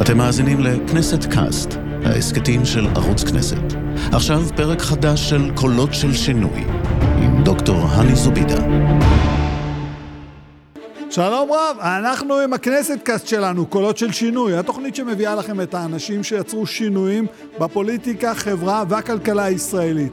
אתם מאזינים לכנסת קאסט, ההסכתים של ערוץ כנסת. עכשיו פרק חדש של קולות של שינוי, עם דוקטור הני זובידה. שלום רב, אנחנו עם הכנסת קאסט שלנו, קולות של שינוי, התוכנית שמביאה לכם את האנשים שיצרו שינויים בפוליטיקה, חברה והכלכלה הישראלית.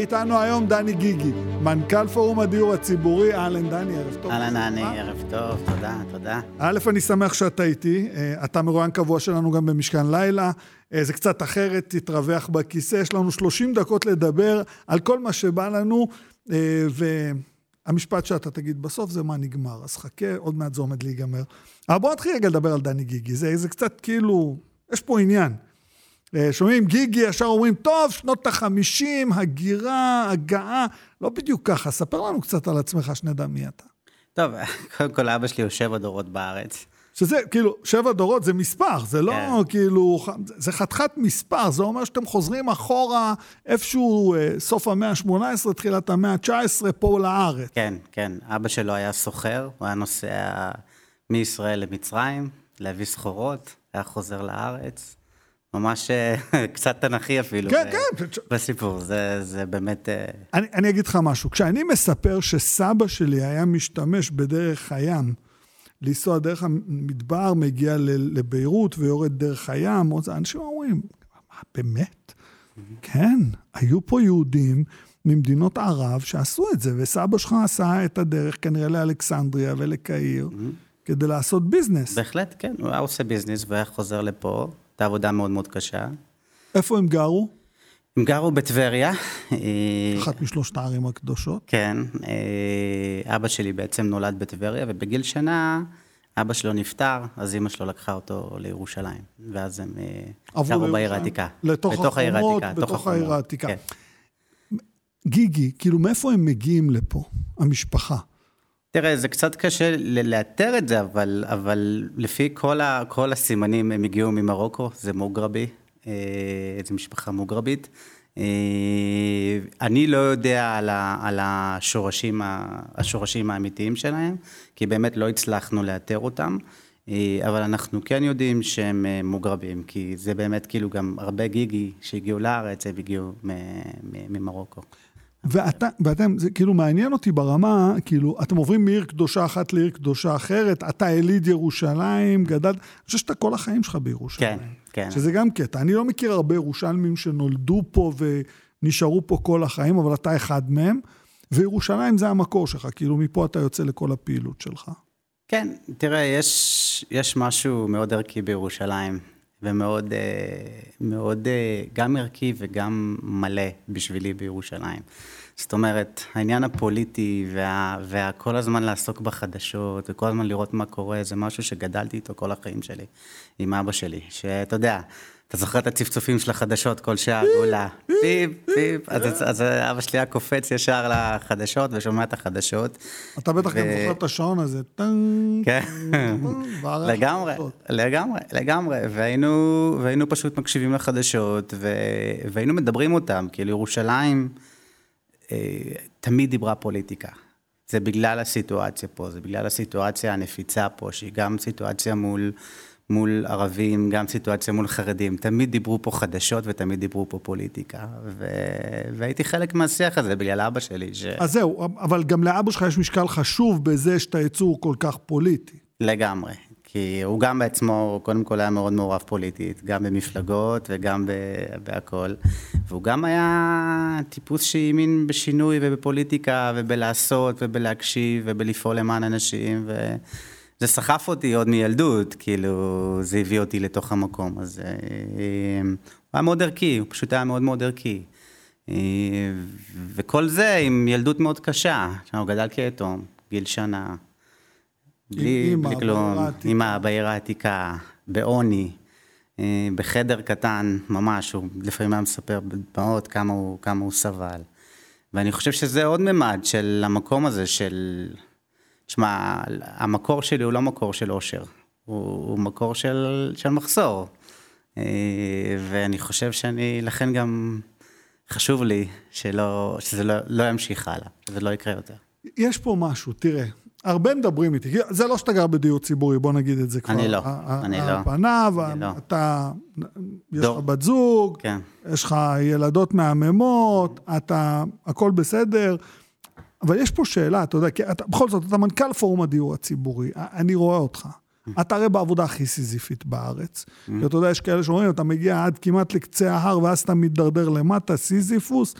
איתנו היום דני גיגי, מנכ"ל פורום הדיור הציבורי. אהלן דני, ערב טוב. אהלן דני, ערב טוב, תודה, תודה. א', אני שמח שאתה איתי. אה, אתה מרואיין קבוע שלנו גם במשכן לילה. אה, זה קצת אחרת, תתרווח בכיסא. יש לנו 30 דקות לדבר על כל מה שבא לנו, אה, והמשפט שאתה תגיד בסוף זה מה נגמר. אז חכה, עוד מעט זה עומד להיגמר. אבל בוא נתחיל רגע לדבר על דני גיגי. זה, זה קצת כאילו, יש פה עניין. שומעים גיגי, ישר אומרים, טוב, שנות החמישים, הגירה, הגעה, לא בדיוק ככה. ספר לנו קצת על עצמך, שנדע מי אתה. טוב, קודם כל אבא שלי הוא שבע דורות בארץ. שזה, כאילו, שבע דורות זה מספר, זה לא כן. כאילו, זה חתיכת מספר, זה אומר שאתם חוזרים אחורה איפשהו, אה, סוף המאה ה-18, תחילת המאה ה-19, פה לארץ. כן, כן. אבא שלו היה סוחר, הוא היה נוסע מישראל למצרים, להביא סחורות, היה חוזר לארץ. ממש אה, קצת תנכי אפילו. כן, כן. בסיפור, זה, זה באמת... אה, אני, אני אגיד לך משהו, כשאני מספר שסבא שלי היה משתמש בדרך הים, לנסוע דרך המדבר, מגיע לביירות ויורד דרך הים, אנשים אומרים, מה, באמת? כן, היו פה יהודים ממדינות ערב שעשו את זה, וסבא שלך עשה את הדרך כנראה לאלכסנדריה ולקהיר. כדי לעשות ביזנס. בהחלט, כן, הוא היה עושה ביזנס והיה חוזר לפה, הייתה עבודה מאוד מאוד קשה. איפה הם גרו? הם גרו בטבריה. אחת משלושת הערים הקדושות. כן, אה, אבא שלי בעצם נולד בטבריה, ובגיל שנה אבא שלו נפטר, אז אימא שלו לקחה אותו לירושלים, ואז הם אה, גרו בעיר העתיקה. לתוך החומות, בתוך העיר העתיקה. כן. גיגי, כאילו מאיפה הם מגיעים לפה, המשפחה? תראה, זה קצת קשה לאתר את זה, אבל, אבל לפי כל, ה, כל הסימנים הם הגיעו ממרוקו, זה מוגרבי, אה, זו משפחה מוגרבית. אה, אני לא יודע על, ה, על השורשים, השורשים האמיתיים שלהם, כי באמת לא הצלחנו לאתר אותם. אה, אבל אנחנו כן יודעים שהם מוגרבים, כי זה באמת כאילו גם הרבה גיגי שהגיעו לארץ, הם הגיעו ממרוקו. ואתה, ואתם, זה כאילו מעניין אותי ברמה, כאילו, אתם עוברים מעיר קדושה אחת לעיר קדושה אחרת, אתה יליד ירושלים, גדלת, אני חושב שאתה כל החיים שלך בירושלים. כן, כן. שזה גם קטע. אני לא מכיר הרבה ירושלמים שנולדו פה ונשארו פה כל החיים, אבל אתה אחד מהם, וירושלים זה המקור שלך, כאילו, מפה אתה יוצא לכל הפעילות שלך. כן, תראה, יש, יש משהו מאוד ערכי בירושלים, ומאוד אה, מאוד, אה, גם ערכי וגם מלא בשבילי בירושלים. זאת אומרת, העניין הפוליטי וה, והכל הזמן לעסוק בחדשות וכל הזמן לראות מה קורה, זה משהו שגדלתי איתו כל החיים שלי, עם אבא שלי, שאתה יודע, אתה זוכר את הצפצופים של החדשות כל שעה, גולה, פיפ, פיפ, אז, אז אבא שלי היה קופץ ישר לחדשות ושומע את החדשות. אתה בטח ו... גם זוכר את השעון הזה, טנג, כן, לגמרי, לגמרי, לגמרי, והיינו, והיינו פשוט מקשיבים לחדשות, ו... והיינו מדברים אותם, כאילו ירושלים אה, תמיד דיברה פוליטיקה. זה בגלל הסיטואציה פה, זה בגלל הסיטואציה הנפיצה פה, שהיא גם סיטואציה מול... מול ערבים, גם סיטואציה מול חרדים. תמיד דיברו פה חדשות ותמיד דיברו פה פוליטיקה. ו... והייתי חלק מהשיח הזה בגלל אבא שלי. ש... אז זהו, אבל גם לאבא שלך יש משקל חשוב בזה שאתה יצור כל כך פוליטי. לגמרי. כי הוא גם בעצמו, קודם כל היה מאוד מעורב פוליטית, גם במפלגות וגם בהכול. והוא גם היה טיפוס שהאמין בשינוי ובפוליטיקה ובלעשות ובלהקשיב ובלפעול למען אנשים. ו... זה סחף אותי עוד מילדות, כאילו, זה הביא אותי לתוך המקום. אז אה, הוא היה מאוד ערכי, הוא פשוט היה מאוד מאוד ערכי. אה, וכל זה עם ילדות מאוד קשה. הוא גדל כיתום, גיל שנה. בלי, בלי כלום, אימא בעיר העתיקה, בעוני, אה, בחדר קטן, ממש, הוא לפעמים היה מספר בדמעות כמה כמה הוא סבל. ואני חושב שזה עוד ממד של המקום הזה של... תשמע, המקור שלי הוא לא מקור של אושר, הוא, הוא מקור של, של מחסור. אה, ואני חושב שאני, לכן גם חשוב לי שלא, שזה לא, לא ימשיך הלאה, זה לא יקרה יותר. יש פה משהו, תראה, הרבה מדברים איתי, זה לא שאתה גר בדיור ציבורי, בוא נגיד את זה כבר. אני לא, אני לא. על פניו, לא. אתה, יש לך. בת זוג, כן. יש לך ילדות מהממות, אתה, הכל בסדר. אבל יש פה שאלה, אתה יודע, כי אתה, בכל זאת, אתה מנכ"ל פורום הדיור הציבורי, אני רואה אותך. אתה הרי בעבודה הכי סיזיפית בארץ. כי אתה יודע, יש כאלה שאומרים, אתה מגיע עד כמעט לקצה ההר, ואז אתה מידרדר למטה, סיזיפוס.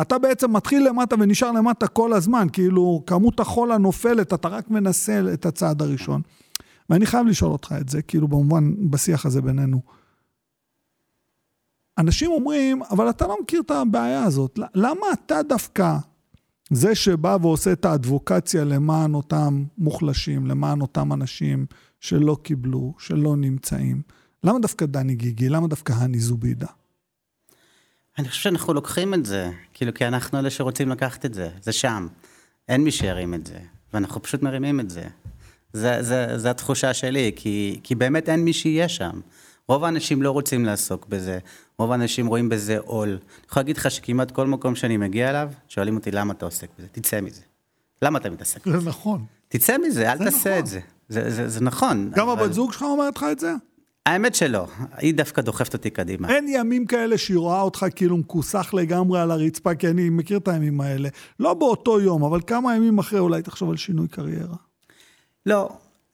אתה בעצם מתחיל למטה ונשאר למטה כל הזמן, כאילו, כמות החול הנופלת, אתה רק מנסה את הצעד הראשון. ואני חייב לשאול אותך את זה, כאילו, במובן, בשיח הזה בינינו. אנשים אומרים, אבל אתה לא מכיר את הבעיה הזאת. למה אתה דווקא זה שבא ועושה את האדבוקציה למען אותם מוחלשים, למען אותם אנשים שלא קיבלו, שלא נמצאים? למה דווקא דני גיגי? למה דווקא הני זובידה? אני חושב שאנחנו לוקחים את זה, כאילו, כי אנחנו אלה שרוצים לקחת את זה, זה שם. אין מי שירים את זה, ואנחנו פשוט מרימים את זה. זה, זה, זה התחושה שלי, כי, כי באמת אין מי שיהיה שם. רוב האנשים לא רוצים לעסוק בזה, רוב האנשים רואים בזה עול. אני יכול להגיד לך שכמעט כל מקום שאני מגיע אליו, שואלים אותי למה אתה עוסק בזה, תצא מזה. למה אתה מתעסק בזה? זה נכון. תצא מזה, אל תעשה נכון. את זה. זה, זה, זה נכון. גם אבל- הבת זוג שלך אומרת לך את זה? האמת שלא, היא דווקא דוחפת אותי קדימה. אין ימים כאלה שהיא רואה אותך כאילו מכוסח לגמרי על הרצפה, כי אני מכיר את הימים האלה. לא באותו יום, אבל כמה ימים אחרי אולי תחשוב על שינוי קריירה. לא,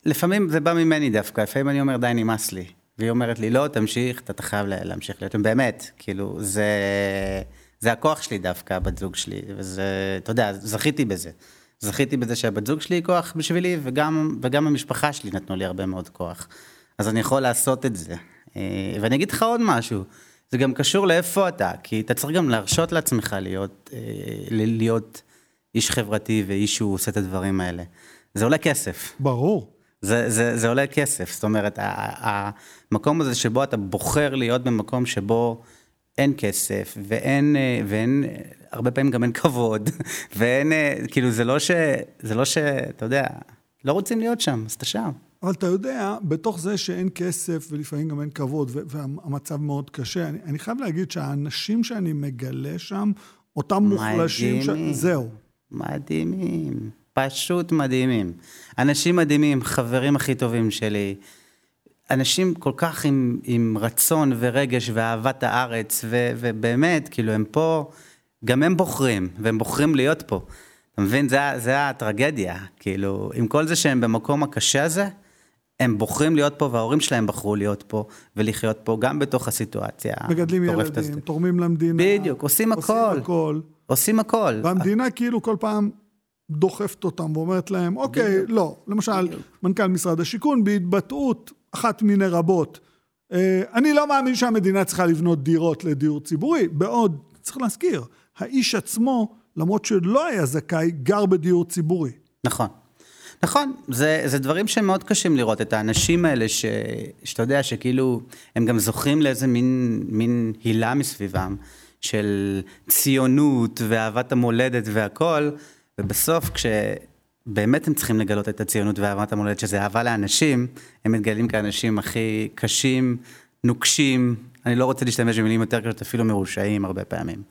לפעמים זה בא ממני דווקא, לפעמים אני אומר, די, נמאס לי. והיא אומרת לי, לא, תמשיך, אתה חייב לה- להמשיך להיות. באמת, כאילו, זה, זה הכוח שלי דווקא, הבת זוג שלי, וזה, אתה יודע, זכיתי בזה. זכיתי בזה שהבת זוג שלי היא כוח בשבילי, וגם, וגם המשפחה שלי נתנו לי הרבה מאוד כוח. אז אני יכול לעשות את זה. אה, ואני אגיד לך עוד משהו, זה גם קשור לאיפה אתה, כי אתה צריך גם להרשות לעצמך להיות, אה, להיות איש חברתי ואיש שהוא עושה את הדברים האלה. זה עולה כסף. ברור. זה, זה, זה עולה כסף, זאת אומרת, המקום הזה שבו אתה בוחר להיות במקום שבו אין כסף, ואין, אה, ואין, הרבה פעמים גם אין כבוד, ואין, אה, כאילו, זה לא ש... זה לא ש... אתה יודע, לא רוצים להיות שם, אז אתה שם. אבל אתה יודע, בתוך זה שאין כסף ולפעמים גם אין כבוד, והמצב מאוד קשה, אני, אני חייב להגיד שהאנשים שאני מגלה שם, אותם מוחלשים, ש... מדהימים. זהו. מדהימים, פשוט מדהימים. אנשים מדהימים, חברים הכי טובים שלי. אנשים כל כך עם, עם רצון ורגש ואהבת הארץ, ו, ובאמת, כאילו, הם פה, גם הם בוחרים, והם בוחרים להיות פה. אתה מבין? זה, זה הטרגדיה. כאילו, עם כל זה שהם במקום הקשה הזה, הם בוחרים להיות פה, וההורים שלהם בחרו להיות פה, ולחיות פה, גם בתוך הסיטואציה. מגדלים ילדים. תורמים למדינה. בדיוק, עושים הכל. עושים הכל. עושים הכל. והמדינה כאילו כל פעם דוחפת אותם ואומרת להם, אוקיי, בדיוק. לא. למשל, מנכ"ל משרד השיכון בהתבטאות אחת מיני רבות. אה, אני לא מאמין שהמדינה צריכה לבנות דירות לדיור ציבורי, בעוד, צריך להזכיר, האיש עצמו, למרות שלא היה זכאי, גר בדיור ציבורי. נכון. נכון, זה, זה דברים שהם מאוד קשים לראות, את האנשים האלה ש, שאתה יודע שכאילו, הם גם זוכים לאיזה מין, מין הילה מסביבם, של ציונות ואהבת המולדת והכל, ובסוף כשבאמת הם צריכים לגלות את הציונות ואהבת המולדת, שזה אהבה לאנשים, הם מתגלים כאנשים הכי קשים, נוקשים, אני לא רוצה להשתמש במילים יותר קשות, אפילו מרושעים הרבה פעמים.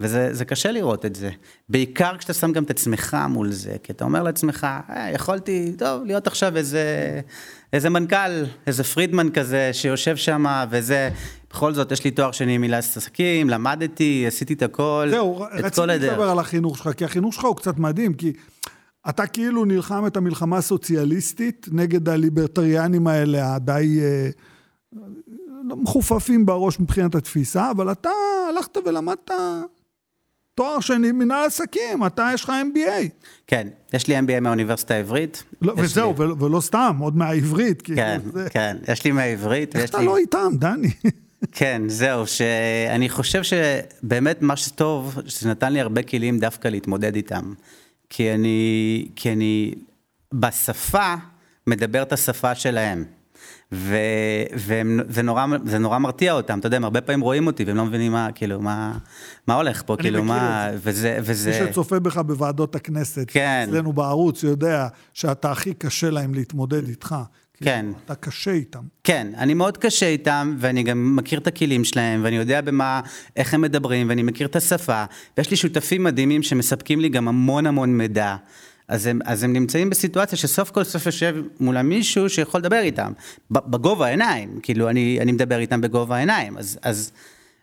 וזה זה קשה לראות את זה. בעיקר כשאתה שם גם את עצמך מול זה, כי אתה אומר לעצמך, אה, יכולתי, טוב, להיות עכשיו איזה, איזה מנכ"ל, איזה פרידמן כזה, שיושב שם, וזה, בכל זאת, יש לי תואר שני מילה עסקים, למדתי, עשיתי את הכל, זהו, את רציתי כל הדרך. לדבר על החינוך שלך, כי החינוך שלך הוא קצת מדהים, כי אתה כאילו נלחם את המלחמה הסוציאליסטית נגד הליברטריאנים האלה, הדי אה, מחופפים בראש מבחינת התפיסה, אבל אתה הלכת ולמדת תואר שני מנהל עסקים, אתה יש לך MBA. כן, יש לי MBA מהאוניברסיטה העברית. לא, וזהו, לי- ולא, ולא סתם, עוד מהעברית. כן, זה- כן, יש לי מהעברית, איך אתה לי... לא איתם, דני? כן, זהו, שאני חושב שבאמת מה שטוב, שזה נתן לי הרבה כלים דווקא להתמודד איתם. כי אני, כי אני בשפה מדבר את השפה שלהם. ו, והם, זה, נורא, זה נורא מרתיע אותם, אתה יודע, הם הרבה פעמים רואים אותי והם לא מבינים מה, כאילו, מה, מה הולך פה, כאילו, מה, את וזה, וזה... מי שצופה בך בוועדות הכנסת, כן. אצלנו בערוץ, יודע שאתה הכי קשה להם להתמודד איתך. כן. אתה קשה איתם. כן, אני מאוד קשה איתם, ואני גם מכיר את הכלים שלהם, ואני יודע במה, איך הם מדברים, ואני מכיר את השפה, ויש לי שותפים מדהימים שמספקים לי גם המון המון מידע. אז הם, אז הם נמצאים בסיטואציה שסוף כל סוף יושב מול מישהו שיכול לדבר איתם, בגובה העיניים, כאילו אני, אני מדבר איתם בגובה העיניים, אז, אז,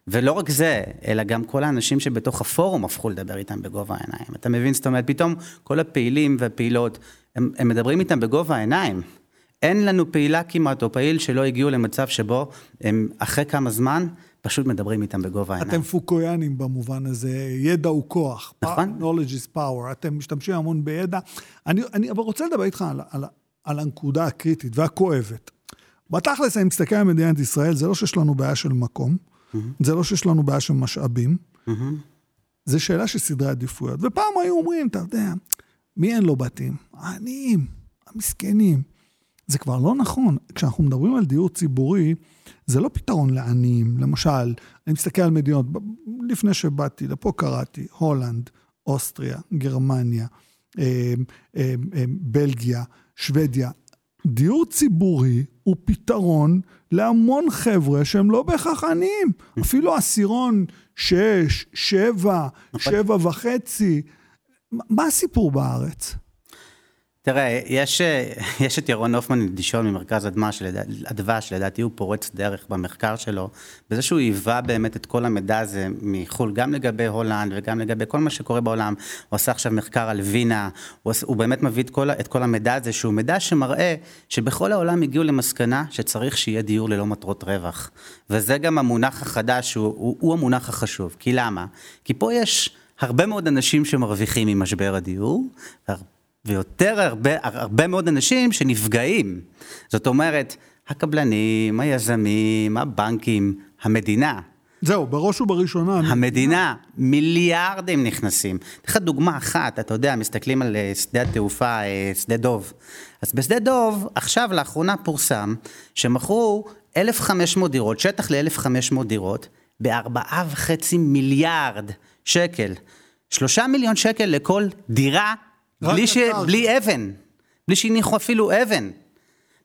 ולא רק זה, אלא גם כל האנשים שבתוך הפורום הפכו לדבר איתם בגובה העיניים. אתה מבין? זאת אומרת, פתאום כל הפעילים והפעילות, הם, הם מדברים איתם בגובה העיניים. אין לנו פעילה כמעט או פעיל שלא הגיעו למצב שבו הם אחרי כמה זמן פשוט מדברים איתם בגובה העיניים. אתם פוקויאנים במובן הזה, ידע הוא כוח. נכון. knowledge is power, אתם משתמשים המון בידע. אני, אני אבל רוצה לדבר איתך על, על, על הנקודה הקריטית והכואבת. בתכלס, אני מסתכל על מדינת ישראל, זה לא שיש לנו בעיה של מקום, mm-hmm. זה לא שיש לנו בעיה של משאבים, mm-hmm. זה שאלה של סדרי עדיפויות. ופעם היו אומרים, אתה יודע, מי אין לו בתים? העניים, המסכנים. זה כבר לא נכון. כשאנחנו מדברים על דיור ציבורי, זה לא פתרון לעניים. למשל, אני מסתכל על מדינות, לפני שבאתי לפה קראתי, הולנד, אוסטריה, גרמניה, אה, אה, אה, בלגיה, שוודיה. דיור ציבורי הוא פתרון להמון חבר'ה שהם לא בהכרח עניים. אפילו עשירון שש, שבע, נכון. שבע וחצי. מה הסיפור בארץ? תראה, יש, יש את ירון הופמן דישון ממרכז אדמה, אדווה, שלדעתי הוא פורץ דרך במחקר שלו, בזה שהוא היווה באמת את כל המידע הזה מחו"ל, גם לגבי הולנד וגם לגבי כל מה שקורה בעולם. הוא עשה עכשיו מחקר על וינה, הוא, הוא באמת מביא את כל, את כל המידע הזה, שהוא מידע שמראה שבכל העולם הגיעו למסקנה שצריך שיהיה דיור ללא מטרות רווח. וזה גם המונח החדש, הוא, הוא, הוא המונח החשוב. כי למה? כי פה יש... הרבה מאוד אנשים שמרוויחים ממשבר הדיור, ויותר הרבה, הרבה מאוד אנשים שנפגעים. זאת אומרת, הקבלנים, היזמים, הבנקים, המדינה. זהו, בראש ובראשונה. המדינה, מיליארדים נכנסים. אתן לך דוגמה אחת, אתה יודע, מסתכלים על אה, שדה התעופה, אה, שדה דוב. אז בשדה דוב, עכשיו, לאחרונה פורסם, שמכרו 1,500 דירות, שטח ל-1,500 דירות, ב-4.5 מיליארד שקל. שלושה מיליון שקל לכל דירה בלי, ש... בלי אבן, בלי שהניחו אפילו אבן.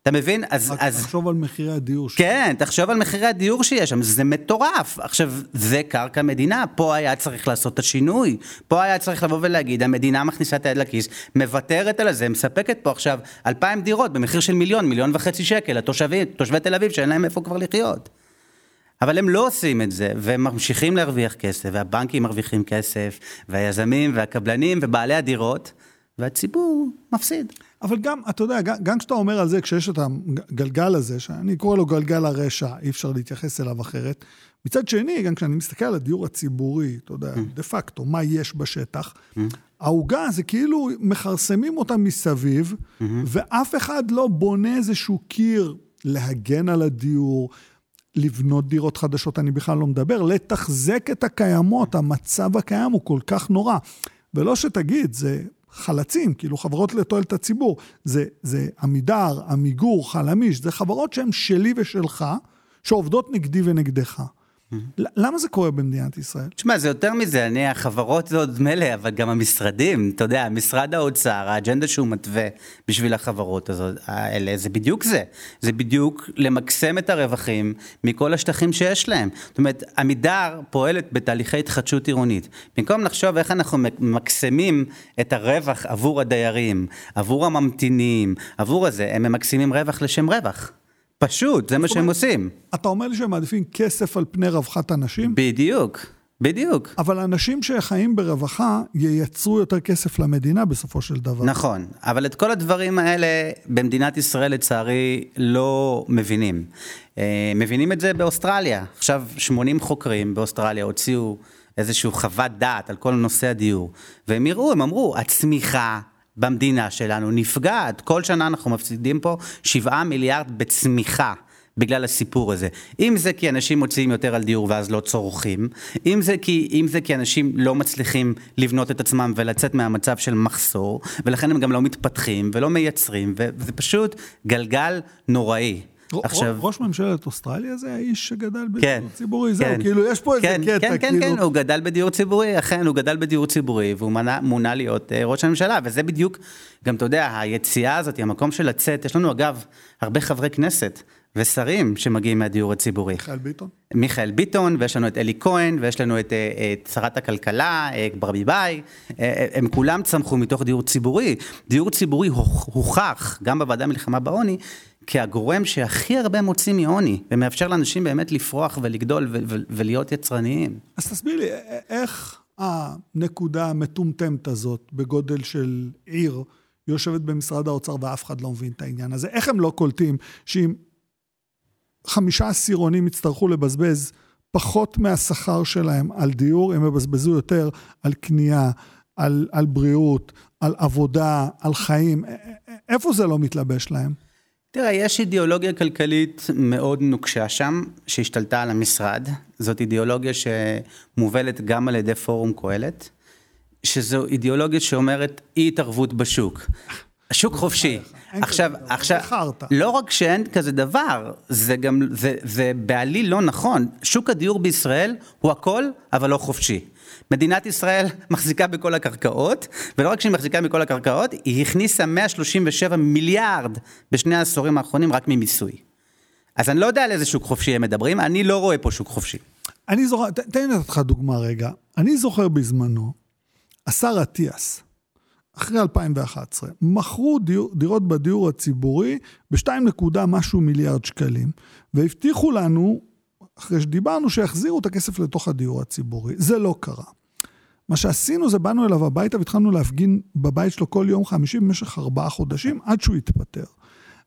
אתה מבין? אז... אז... תחשוב על מחירי הדיור. כן, תחשוב על מחירי הדיור שיש שם, זה מטורף. עכשיו, זה קרקע מדינה, פה היה צריך לעשות את השינוי. פה היה צריך לבוא ולהגיד, המדינה מכניסה את היד לכיס, מוותרת על זה, מספקת פה עכשיו אלפיים דירות במחיר של מיליון, מיליון וחצי שקל לתושבים, תושבי תל אביב, שאין להם איפה כבר לחיות. אבל הם לא עושים את זה, והם ממשיכים להרוויח כסף, והבנקים מרוויחים כסף, והיזמים והקבלנים ובעלי הדירות. והציבור מפסיד. אבל גם, אתה יודע, גם כשאתה אומר על זה, כשיש את הגלגל הזה, שאני קורא לו גלגל הרשע, אי אפשר להתייחס אליו אחרת. מצד שני, גם כשאני מסתכל על הדיור הציבורי, אתה יודע, mm. דה פקטו, מה יש בשטח, mm. העוגה זה כאילו מכרסמים אותה מסביב, mm-hmm. ואף אחד לא בונה איזשהו קיר להגן על הדיור, לבנות דירות חדשות, אני בכלל לא מדבר, לתחזק את הקיימות, המצב הקיים הוא כל כך נורא. ולא שתגיד, זה חלצים, כאילו חברות לתועלת הציבור. זה, זה עמידר, עמיגור, חלמיש, זה חברות שהן שלי ושלך, שעובדות נגדי ונגדך. למה זה קורה במדינת ישראל? תשמע, זה יותר מזה, אני, החברות זה עוד מילא, אבל גם המשרדים, אתה יודע, משרד האוצר, האג'נדה שהוא מתווה בשביל החברות הזאת, האלה, זה בדיוק זה. זה בדיוק למקסם את הרווחים מכל השטחים שיש להם. זאת אומרת, עמידר פועלת בתהליכי התחדשות עירונית. במקום לחשוב איך אנחנו ממקסמים את הרווח עבור הדיירים, עבור הממתינים, עבור הזה, הם ממקסמים רווח לשם רווח. פשוט, זה מה שהם עושים. אתה אומר לי שהם מעדיפים כסף על פני רווחת אנשים? בדיוק. בדיוק. אבל אנשים שחיים ברווחה ייצרו יותר כסף למדינה בסופו של דבר. נכון, אבל את כל הדברים האלה במדינת ישראל לצערי לא מבינים. אה, מבינים את זה באוסטרליה. עכשיו 80 חוקרים באוסטרליה הוציאו איזושהי חוות דעת על כל נושא הדיור, והם יראו, הם אמרו, הצמיחה במדינה שלנו נפגעת. כל שנה אנחנו מפסידים פה 7 מיליארד בצמיחה. בגלל הסיפור הזה. אם זה כי אנשים מוציאים יותר על דיור ואז לא צורכים, אם זה כי, אם זה כי אנשים לא מצליחים לבנות את עצמם ולצאת מהמצב של מחסור, ולכן הם גם לא מתפתחים ולא מייצרים, וזה פשוט גלגל נוראי. עכשיו... ראש ממשלת אוסטרליה זה האיש שגדל בדיור כן, ציבורי, זהו, כן, כאילו יש פה כן, איזה קטע, כן, כאילו... כן, כן, הוא גדל בדיור ציבורי, אכן, הוא גדל בדיור ציבורי, והוא מנה, מונה להיות uh, ראש הממשלה, וזה בדיוק, גם אתה יודע, היציאה הזאת, המקום של לצאת, יש לנו אגב, הרבה חברי כנסת. ושרים שמגיעים מהדיור הציבורי. מיכאל ביטון? מיכאל ביטון, ויש לנו את אלי כהן, ויש לנו את, אה, את שרת הכלכלה, ברביבאי, הם כולם צמחו מתוך דיור ציבורי. דיור ציבורי הוכח, גם בוועדה מלחמה בעוני, כהגורם שהכי הרבה מוציא מעוני, ומאפשר לאנשים באמת לפרוח ולגדול ולהיות יצרניים. אז תסביר לי, איך הנקודה המטומטמת הזאת, בגודל של עיר, יושבת במשרד האוצר ואף אחד לא מבין את העניין הזה? איך הם לא קולטים שאם חמישה עשירונים יצטרכו לבזבז פחות מהשכר שלהם על דיור, הם יבזבזו יותר על קנייה, על, על בריאות, על עבודה, על חיים. איפה זה לא מתלבש להם? תראה, יש אידיאולוגיה כלכלית מאוד נוקשה שם, שהשתלטה על המשרד. זאת אידיאולוגיה שמובלת גם על ידי פורום קהלת, שזו אידיאולוגיה שאומרת אי התערבות בשוק. השוק חופשי. עכשיו, עכשיו, לא רק שאין כזה דבר, זה גם, זה, זה בעליל לא נכון. שוק הדיור בישראל הוא הכל, אבל לא חופשי. מדינת ישראל מחזיקה בכל הקרקעות, ולא רק שהיא מחזיקה בכל הקרקעות, היא הכניסה 137 מיליארד בשני העשורים האחרונים רק ממיסוי. אז אני לא יודע על איזה שוק חופשי הם מדברים, אני לא רואה פה שוק חופשי. אני זוכר, תן לי לך דוגמה רגע. אני זוכר בזמנו, השר אטיאס, אחרי 2011, מכרו דיר, דירות בדיור הציבורי ב-2 נקודה משהו מיליארד שקלים, והבטיחו לנו, אחרי שדיברנו, שיחזירו את הכסף לתוך הדיור הציבורי. זה לא קרה. מה שעשינו זה באנו אליו הביתה והתחלנו להפגין בבית שלו כל יום חמישי במשך ארבעה חודשים עד שהוא התפטר.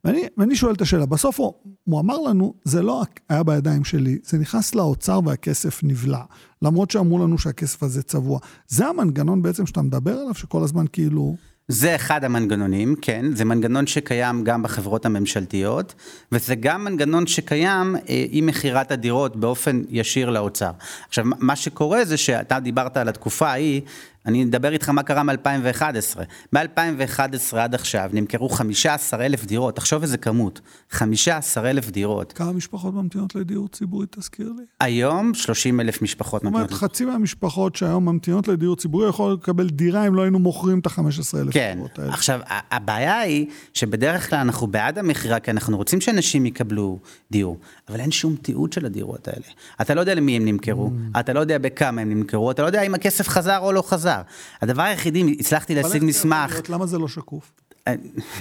ואני, ואני שואל את השאלה, בסוף הוא, הוא אמר לנו, זה לא היה בידיים שלי, זה נכנס לאוצר והכסף נבלע. למרות שאמרו לנו שהכסף הזה צבוע. זה המנגנון בעצם שאתה מדבר עליו, שכל הזמן כאילו... זה אחד המנגנונים, כן, זה מנגנון שקיים גם בחברות הממשלתיות, וזה גם מנגנון שקיים אה, עם מכירת הדירות באופן ישיר לאוצר. עכשיו, מה שקורה זה שאתה דיברת על התקופה ההיא, אני אדבר איתך מה קרה מ-2011. מ-2011 עד עכשיו נמכרו 15 אלף דירות, תחשוב איזה כמות, 15 אלף דירות. כמה משפחות ממתינות לדיור ציבורי, תזכיר לי? היום 30 אלף משפחות ממתינות. זאת אומרת, חצי מהמשפחות שהיום ממתינות לדיור ציבורי יכולות לקבל דירה אם לא היינו מוכרים את ה-15 אלף כן. דירות האלה. עכשיו, הבעיה היא שבדרך כלל אנחנו בעד המכירה, כי אנחנו רוצים שאנשים יקבלו דיור, אבל אין שום תיעוד של הדירות האלה. אתה לא יודע למי הם נמכרו, mm. אתה לא יודע בכמה הם נמכרו, אתה לא יודע אם הכסף חזר או לא חזר. דבר. הדבר היחידי, הצלחתי להשיג מסמך. למה זה לא שקוף? אה,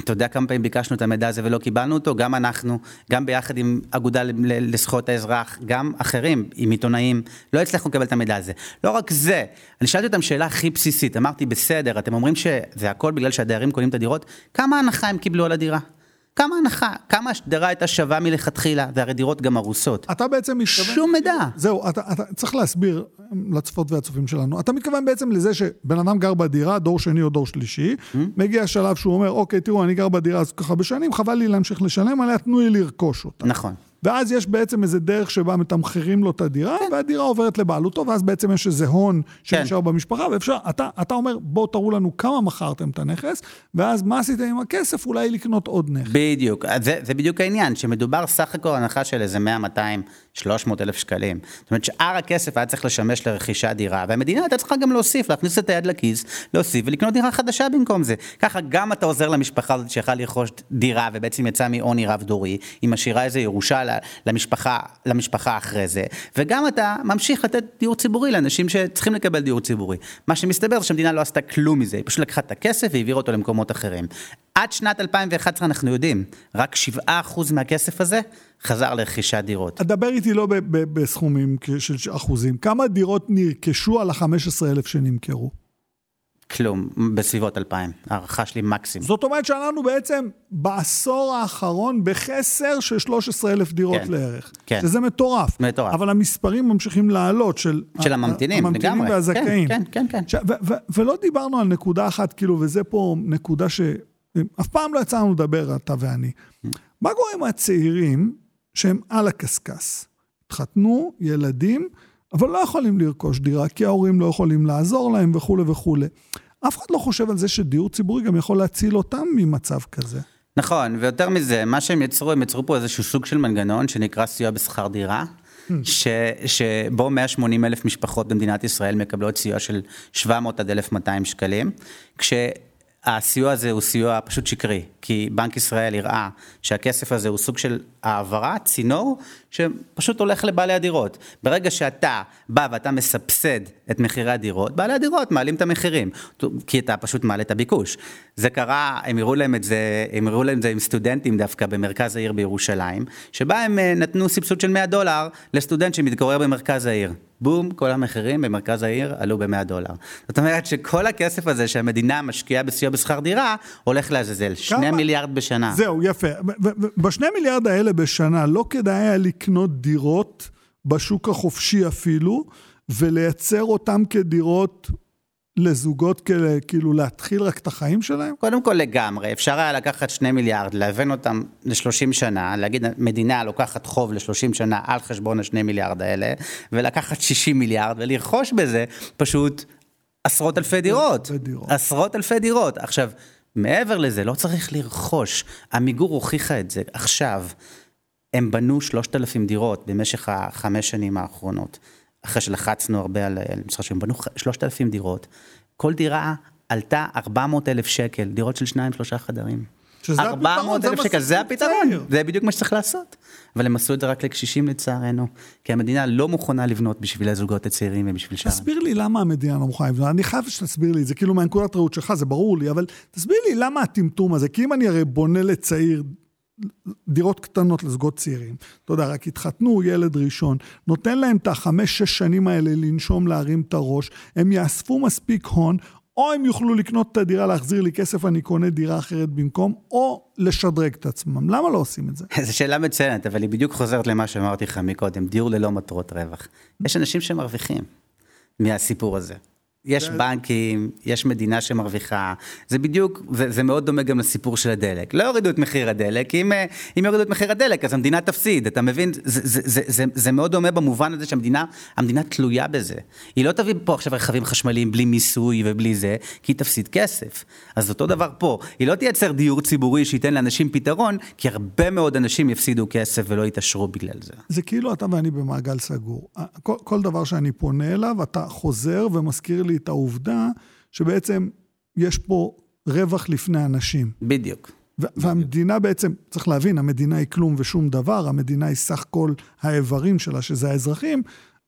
אתה יודע כמה פעמים ביקשנו את המידע הזה ולא קיבלנו אותו? גם אנחנו, גם ביחד עם אגודה לזכויות האזרח, גם אחרים, עם עיתונאים, לא הצלחנו לקבל את המידע הזה. לא רק זה, אני שאלתי אותם שאלה הכי בסיסית, אמרתי, בסדר, אתם אומרים שזה הכל בגלל שהדיירים קונים את הדירות, כמה הנחה הם קיבלו על הדירה? כמה הנחה, כמה השדרה הייתה שווה מלכתחילה, והרי דירות גם הרוסות. אתה בעצם מתכוון... שום מידע. זהו, אתה, אתה צריך להסביר לצפות והצופים שלנו. אתה מתכוון בעצם לזה שבן אדם גר בדירה, דור שני או דור שלישי, mm-hmm. מגיע שלב שהוא אומר, אוקיי, תראו, אני גר בדירה הזו ככה בשנים, חבל לי להמשיך לשלם עליה, תנו לי לרכוש אותה. נכון. ואז יש בעצם איזה דרך שבה מתמחרים לו את הדירה, כן. והדירה עוברת לבעלותו, ואז בעצם יש איזה הון שנשאר כן. במשפחה, ואפשר, אתה, אתה אומר, בואו תראו לנו כמה מכרתם את הנכס, ואז מה עשיתם עם הכסף? אולי לקנות עוד נכס. בדיוק, זה, זה בדיוק העניין, שמדובר סך הכל הנחה של איזה 100, 200, 300 אלף שקלים. זאת אומרת, שאר הכסף היה צריך לשמש לרכישת דירה, והמדינה הייתה צריכה גם להוסיף, להכניס את היד לכיס, להוסיף ולקנות דירה חדשה במקום זה. ככה גם אתה עוזר למשפחה הזאת שיכולה לרכוש דירה, ובעצם יצאה מעוני רב-דורי, היא משאירה איזה ירושה למשפחה, למשפחה אחרי זה, וגם אתה ממשיך לתת דיור ציבורי לאנשים שצריכים לקבל דיור ציבורי. מה שמסתבר זה שהמדינה לא עשתה כלום מזה, היא פשוט לקחה את הכסף והעבירה אותו למקומות אחרים. עד שנת 2011 אנחנו יודעים, רק 7% מהכסף הזה חזר לרכישת דירות. דבר איתי לא בסכומים של אחוזים, כמה דירות נרכשו על ה-15,000 שנמכרו? כלום, בסביבות 2,000, הערכה שלי מקסימום. זאת אומרת שאנחנו בעצם בעשור האחרון בחסר של 13,000 דירות כן, לערך. כן. שזה מטורף. מטורף. אבל המספרים ממשיכים לעלות של... של הממתינים, הממתינים לגמרי. והזכאים. כן, כן, כן. ש- ו- ו- ולא דיברנו על נקודה אחת, כאילו, וזה פה נקודה ש... אף פעם לא יצא לנו לדבר, אתה ואני. מה קורה עם הצעירים שהם על הקשקש? התחתנו, ילדים, אבל לא יכולים לרכוש דירה, כי ההורים לא יכולים לעזור להם וכולי וכולי. אף אחד לא חושב על זה שדיור ציבורי גם יכול להציל אותם ממצב כזה. נכון, ויותר מזה, מה שהם יצרו, הם יצרו פה איזשהו סוג של מנגנון שנקרא סיוע בשכר דירה. ש, שבו 180 אלף משפחות במדינת ישראל מקבלות סיוע של 700 עד 1,200 שקלים, כש... הסיוע הזה הוא סיוע פשוט שקרי, כי בנק ישראל הראה שהכסף הזה הוא סוג של העברה, צינור, שפשוט הולך לבעלי הדירות. ברגע שאתה בא ואתה מסבסד את מחירי הדירות, בעלי הדירות מעלים את המחירים, כי אתה פשוט מעלה את הביקוש. זה קרה, הם הראו להם את זה, הם הראו להם את זה עם סטודנטים דווקא במרכז העיר בירושלים, שבה הם אה, נתנו סבסוד של 100 דולר לסטודנט שמתגורר במרכז העיר. בום, כל המחירים במרכז העיר עלו ב-100 דולר. זאת אומרת שכל הכסף הזה שהמדינה משקיעה בסיוע בשכר דירה, הולך לעזאזל, שני מיליארד בשנה. זהו, יפה. בשני מיליארד האלה בשנה לא כדאי היה לקנות דירות בשוק החופשי אפילו, ולייצר אותם כדירות לזוגות כאלה, כאילו להתחיל רק את החיים שלהם? קודם כל לגמרי, אפשר היה לקחת שני מיליארד, להבן אותם ל-30 שנה, להגיד מדינה לוקחת חוב ל-30 שנה על חשבון השני מיליארד האלה, ולקחת 60 מיליארד ולרכוש בזה פשוט עשרות אלפי דירות. דירות. עשרות אלפי דירות. עכשיו, מעבר לזה, לא צריך לרכוש, עמיגור הוכיחה את זה עכשיו. הם בנו 3,000 דירות במשך החמש שנים האחרונות. אחרי שלחצנו הרבה על משרד שהם בנו 3,000 דירות. כל דירה עלתה 400 אלף שקל, דירות של שניים, שלושה חדרים. שזה הפתרון, זה שקל, זה הפתרון, זה בדיוק מה שצריך לעשות. אבל הם עשו את זה רק לקשישים לצערנו, כי המדינה לא מוכנה לבנות בשביל הזוגות הצעירים ובשביל שאר. תסביר לי למה המדינה לא מוכנה לבנות, אני חייב שתסביר לי את זה, כאילו מהנקודת ראות שלך, זה ברור לי, אבל תסביר לי למה הטמטום הזה, כי אם אני הרי בונה לצעיר דירות קטנות לזוגות צעירים. אתה יודע, רק התחתנו, ילד ראשון, נותן להם את החמש-שש שנים האלה לנשום, להרים את הראש, הם יאספו מספיק הון, או הם יוכלו לקנות את הדירה, להחזיר לי כסף, אני קונה דירה אחרת במקום, או לשדרג את עצמם. למה לא עושים את זה? זו שאלה מצוינת, אבל היא בדיוק חוזרת למה שאמרתי לך מקודם, דיור ללא מטרות רווח. יש אנשים שמרוויחים מהסיפור הזה. יש בנקים, יש מדינה שמרוויחה, זה בדיוק, זה, זה מאוד דומה גם לסיפור של הדלק. לא יורידו את מחיר הדלק, אם, אה, אם יורידו את מחיר הדלק אז המדינה תפסיד, אתה מבין? זה, זה, זה, זה, זה מאוד דומה במובן הזה שהמדינה המדינה תלויה בזה. היא לא תביא פה עכשיו רכבים חשמליים בלי מיסוי ובלי זה, כי היא תפסיד כסף. אז אותו דבר פה, היא לא תייצר דיור ציבורי שייתן לאנשים פתרון, כי הרבה מאוד אנשים יפסידו כסף ולא יתעשרו בגלל זה. זה כאילו אתה ואני במעגל סגור. כל, כל דבר שאני פונה אליו, אתה חוזר ומזכיר לי לי את העובדה שבעצם יש פה רווח לפני אנשים. בדיוק. והמדינה בעצם, צריך להבין, המדינה היא כלום ושום דבר, המדינה היא סך כל האיברים שלה, שזה האזרחים.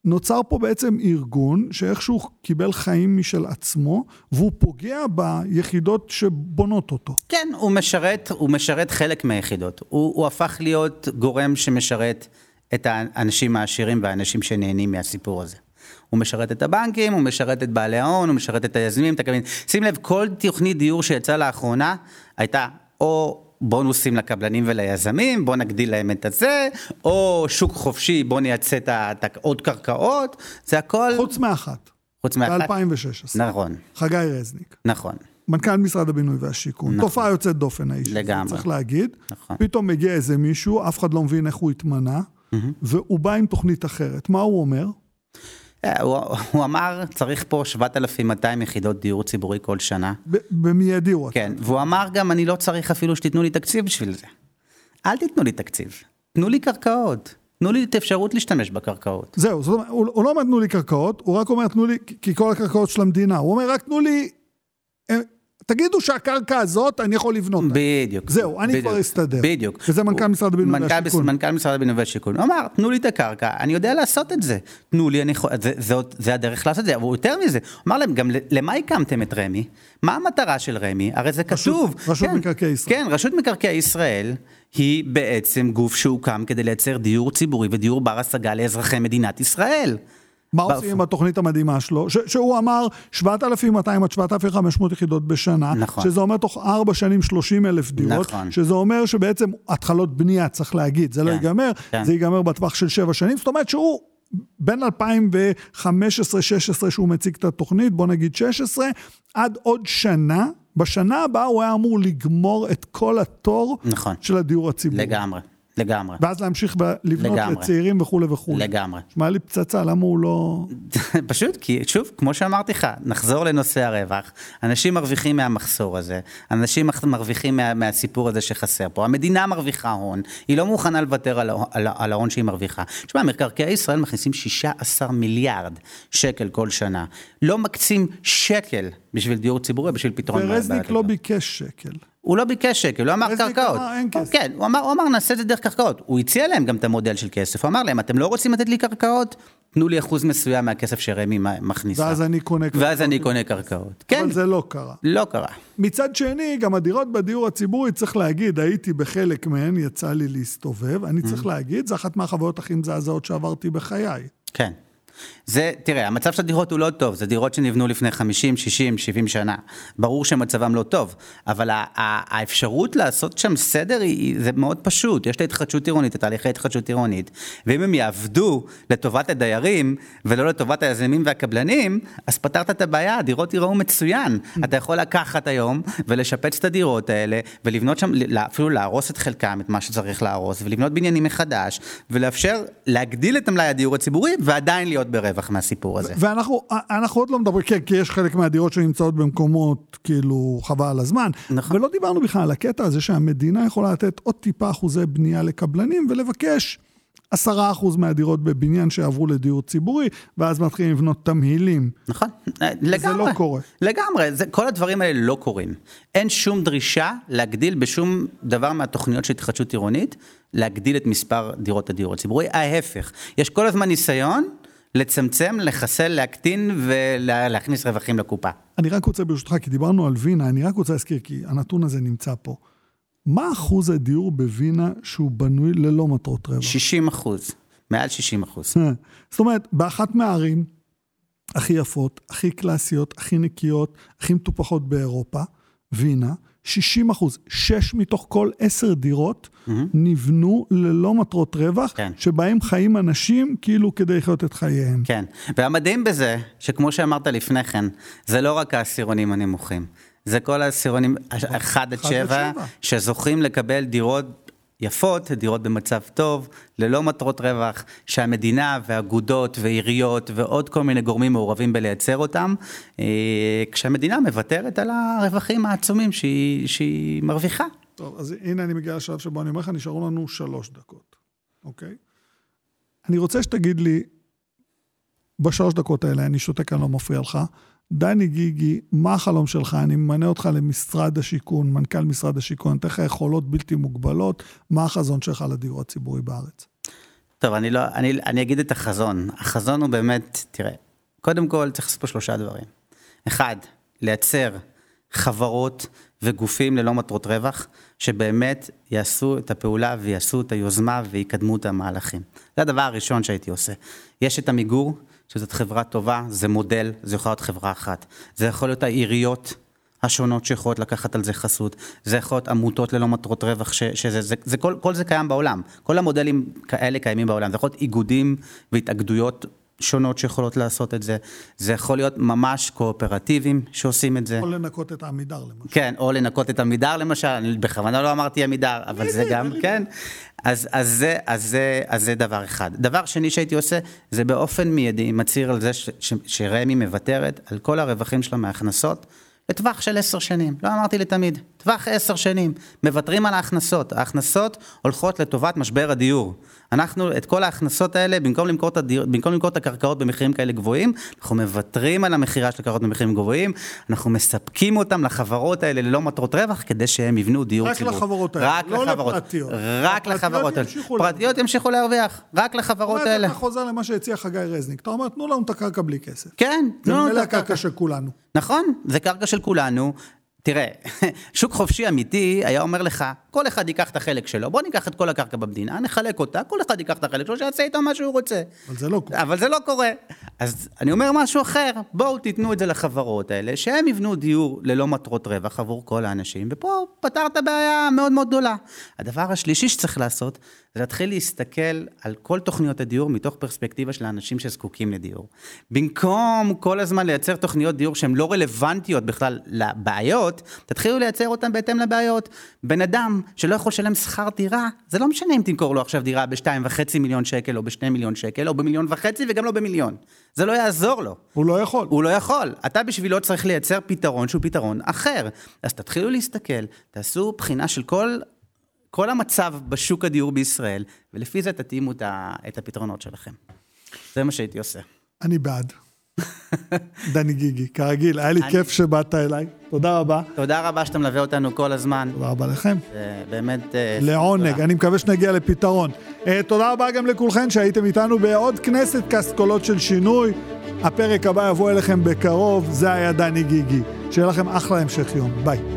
נוצר פה בעצם ארגון שאיכשהו קיבל חיים משל עצמו, והוא פוגע ביחידות שבונות אותו. כן, הוא משרת, הוא משרת חלק מהיחידות. הוא, הוא הפך להיות גורם שמשרת את האנשים העשירים והאנשים שנהנים מהסיפור הזה. הוא משרת את הבנקים, הוא משרת את בעלי ההון, הוא משרת את היזמים, את הקבלנים. שים לב, כל תוכנית דיור שיצאה לאחרונה, הייתה או בונוסים לקבלנים וליזמים, בוא נגדיל להם את הזה, או שוק חופשי, בוא נייצא את עוד קרקעות, זה הכל... חוץ מאחת. חוץ מאחת. ב-2016. נכון. חגי רזניק. נכון. מנכ"ל משרד הבינוי והשיכון. נכון. תופעה יוצאת דופן האיש. לגמרי. צריך להגיד. נכון. פתאום מגיע איזה מישהו, אף אחד לא מבין איך הוא התמנה, mm-hmm. והוא בא עם תוכנית אחרת. מה הוא אומר? אה, הוא, הוא אמר, צריך פה 7,200 יחידות דיור ציבורי כל שנה. במיידי הוא כן, והוא אמר גם, אני לא צריך אפילו שתיתנו לי תקציב בשביל זה. אל תיתנו לי תקציב, תנו לי קרקעות. תנו לי את האפשרות להשתמש בקרקעות. זהו, זאת אומרת, הוא, הוא לא אומר תנו לי קרקעות, הוא רק אומר תנו לי, כי כל הקרקעות של המדינה, הוא אומר רק תנו לי תגידו שהקרקע הזאת, אני יכול לבנות. בדיוק. זהו, אני בדיוק, כבר אסתדר. בדיוק. וזה מנכ"ל משרד הבינוי והשיכון. מנכ"ל משרד הבינוי והשיכון. הוא אמר, תנו לי את הקרקע, אני יודע לעשות את זה. תנו לי, אני יכול, זה, זה, זה הדרך לעשות את זה. אבל יותר מזה, הוא אמר להם, גם למה הקמתם את רמ"י? מה המטרה של רמ"י? הרי זה כתוב. רשות, רשות כן, מקרקעי ישראל. כן, רשות מקרקעי ישראל היא בעצם גוף שהוקם כדי לייצר דיור ציבורי ודיור בר השגה לאזרחי מדינת ישראל. מה עושים עם התוכנית המדהימה שלו? ש- שהוא אמר 7,200 עד 7,500 יחידות בשנה, נכון. שזה אומר תוך 4 שנים 30 אלף דירות, נכון. שזה אומר שבעצם התחלות בנייה, צריך להגיד, זה לא כן, לא ייגמר, כן. זה ייגמר בטווח של 7 שנים, זאת אומרת שהוא... בין 2015-2016 שהוא מציג את התוכנית, בוא נגיד 16, עד עוד שנה, בשנה הבאה הוא היה אמור לגמור את כל התור נכון. של הדיור הציבורי. לגמרי. לגמרי. ואז להמשיך ב- לבנות לגמרי. לצעירים וכולי וכולי. לגמרי. נשמע לי פצצה, למה הוא לא... פשוט כי, שוב, כמו שאמרתי לך, נחזור לנושא הרווח. אנשים מרוויחים מהמחסור הזה, אנשים מרוויחים מה, מהסיפור הזה שחסר פה. המדינה מרוויחה הון, היא לא מוכנה לוותר על, על, על ההון שהיא מרוויחה. תשמע, מקרקעי ישראל מכניסים 16 מיליארד שקל כל שנה. לא מקצים שקל בשביל דיור ציבורי, בשביל פתרון בעיית ורזניק לא. ביקש שקל. הוא לא ביקש שקל, הוא אמר רזניק קרקעות. אמר, אין כסף. כן, הוא אמר, הוא אמר נעשה את זה דרך קרקעות. הוא הציע להם גם את המודל של כסף, הוא אמר להם, אתם לא רוצים לתת לי קרקעות? תנו לי אחוז מסוים מהכסף שרמ"י מכניסה. ואז אני קונה קרקעות. ואז אני קונה קרקעות. כן, אבל זה לא קרה. לא קרה. מצד שני, גם הדירות בדיור הציבורי, צריך להגיד, הייתי בחלק מהן, יצא לי להסתובב, אני. צריך להגיד, זו אחת מהחוויות הכי מזעזעות שעברתי בחיי. כן. זה, תראה, המצב של הדירות הוא לא טוב, זה דירות שנבנו לפני 50, 60, 70 שנה. ברור שמצבם לא טוב, אבל האפשרות לעשות שם סדר היא, זה מאוד פשוט. יש את ההתחדשות עירונית, את תהליכי התחדשות עירונית, ואם הם יעבדו לטובת הדיירים ולא לטובת היזמים והקבלנים, אז פתרת את הבעיה, הדירות ייראו מצוין. אתה יכול לקחת היום ולשפץ את הדירות האלה, ולבנות שם, אפילו להרוס את חלקם, את מה שצריך להרוס, ולבנות בניינים מחדש, ולאפשר להגדיל את המלאי הדיור הציבורי, ועדיין להיות ברווח מהסיפור הזה. ואנחנו אנחנו עוד לא מדברים, כן, כי יש חלק מהדירות שנמצאות במקומות, כאילו, חבל על הזמן. נכון. ולא דיברנו בכלל על הקטע הזה שהמדינה יכולה לתת עוד טיפה אחוזי בנייה לקבלנים, ולבקש עשרה אחוז מהדירות בבניין שיעברו לדיור ציבורי, ואז מתחילים לבנות תמהילים. נכון, לגמרי. לא קורה. לגמרי, זה, כל הדברים האלה לא קורים. אין שום דרישה להגדיל בשום דבר מהתוכניות של התחדשות עירונית, להגדיל את מספר דירות הדיור הציבורי, ההפך. יש כל הזמן ניסיון לצמצם, לחסל, להקטין ולהכניס רווחים לקופה. אני רק רוצה, ברשותך, כי דיברנו על וינה, אני רק רוצה להזכיר, כי הנתון הזה נמצא פה. מה אחוז הדיור בווינה שהוא בנוי ללא מטרות רווח? 60 אחוז, מעל 60 אחוז. זאת אומרת, באחת מהערים הכי יפות, הכי קלאסיות, הכי נקיות, הכי מטופחות באירופה, וינה, 60 אחוז, 6 מתוך כל 10 דירות נבנו ללא מטרות רווח, כן. שבהם חיים אנשים כאילו כדי לחיות את חייהם. כן, והמדהים בזה, שכמו שאמרת לפני כן, זה לא רק העשירונים הנמוכים, זה כל העשירונים 1 עד 7, שבע. שזוכים לקבל דירות יפות, דירות במצב טוב, ללא מטרות רווח, שהמדינה ואגודות ועיריות ועוד כל מיני גורמים מעורבים בלייצר אותם, אה, כשהמדינה מוותרת על הרווחים העצומים שהיא, שהיא מרוויחה. טוב, אז הנה אני מגיע לשלב שבו אני אומר לך, נשארו לנו שלוש דקות, אוקיי? אני רוצה שתגיד לי, בשלוש דקות האלה, אני שותק, אני לא מפריע לך, דני גיגי, מה החלום שלך? אני ממנה אותך למשרד השיכון, מנכ"ל משרד השיכון, אני אתן לך יכולות בלתי מוגבלות, מה החזון שלך לדיור הציבורי בארץ? טוב, אני, לא, אני, אני אגיד את החזון. החזון הוא באמת, תראה, קודם כל צריך לעשות פה שלושה דברים. אחד, לייצר חברות וגופים ללא מטרות רווח, שבאמת יעשו את הפעולה ויעשו את היוזמה ויקדמו את המהלכים. זה הדבר הראשון שהייתי עושה. יש את עמיגור, שזאת חברה טובה, זה מודל, זה יכול להיות חברה אחת. זה יכול להיות העיריות. השונות שיכולות לקחת על זה חסות, זה יכול להיות עמותות ללא מטרות רווח, ש, שזה, זה, זה, כל, כל זה קיים בעולם, כל המודלים כאלה קיימים בעולם, זה יכול להיות איגודים והתאגדויות שונות שיכולות לעשות את זה, זה יכול להיות ממש קואופרטיבים שעושים את זה. יכול לנקות את העמידר למשל. כן, או לנקות את עמידר למשל, אני בכוונה לא אמרתי עמידר, אבל זה גם, כן. אז, אז, זה, אז, זה, אז זה דבר אחד. דבר שני שהייתי עושה, זה באופן מיידי מצהיר על זה ש, ש, שרמ"י מוותרת על כל הרווחים שלה מההכנסות. לטווח של עשר שנים, לא אמרתי לתמיד, טווח עשר שנים, מוותרים על ההכנסות, ההכנסות הולכות לטובת משבר הדיור. אנחנו את כל ההכנסות האלה, במקום למכור את, הדיר, במקום למכור את הקרקעות במחירים כאלה גבוהים, אנחנו מוותרים על המכירה של הקרקעות במחירים גבוהים, אנחנו מספקים אותם לחברות האלה ללא מטרות רווח, כדי שהם יבנו דיור רק ציבורי. לחברות האלה, רק לא לחברות, לפרטיות. רק לחברות האלה. פרטיות ימשיכו להרוויח, רק לחברות אומרת, האלה. אתה חוזר למה שהציע חגי רזניק, אתה אומר, תנו לנו את הקרקע בלי כסף. כן, זה תנו לנו ממילא את הקרקע. הקרקע של כולנו. נכון, זה קרקע של כולנו. תראה, שוק חופשי אמיתי היה אומר לך, כל אחד ייקח את החלק שלו, בוא ניקח את כל הקרקע במדינה, נחלק אותה, כל אחד ייקח את החלק שלו, שיעשה איתו מה שהוא רוצה. אבל זה לא קורה. אבל זה לא קורה. אז אני אומר משהו אחר, בואו תיתנו את זה לחברות האלה, שהם יבנו דיור ללא מטרות רווח עבור כל האנשים, ופה פתרת בעיה מאוד מאוד גדולה. הדבר השלישי שצריך לעשות, זה להתחיל להסתכל על כל תוכניות הדיור מתוך פרספקטיבה של האנשים שזקוקים לדיור. במקום כל הזמן לייצר תוכניות דיור שהן לא רלוונטיות בכלל לבעיות, תתחילו לייצר אותן בהתאם לבעיות. בן אדם שלא יכול לשלם שכר דירה, זה לא משנה אם תמכור לו עכשיו דירה בשתיים וחצי מיליון שקל, או בשני מיליון שקל, או במיליון וחצי, וגם לא במיליון. זה לא יעזור לו. הוא לא יכול. הוא לא יכול. אתה בשבילו צריך לייצר פתרון שהוא פתרון אחר. אז תתחילו להסתכל, תעשו בחינה של כל כל המצב בשוק הדיור בישראל, ולפי זה תתאימו את הפתרונות שלכם. זה מה שהייתי עושה. אני בעד. דני גיגי, כרגיל, היה לי אני... כיף שבאת אליי, תודה רבה. תודה רבה שאתה מלווה אותנו כל הזמן. תודה רבה לכם. זה באמת... אה, לעונג. אני מקווה שנגיע לפתרון. Uh, תודה רבה גם לכולכם שהייתם איתנו בעוד כנסת קאסט קולות של שינוי. הפרק הבא יבוא אליכם בקרוב, זה היה דני גיגי. שיהיה לכם אחלה המשך יום, ביי.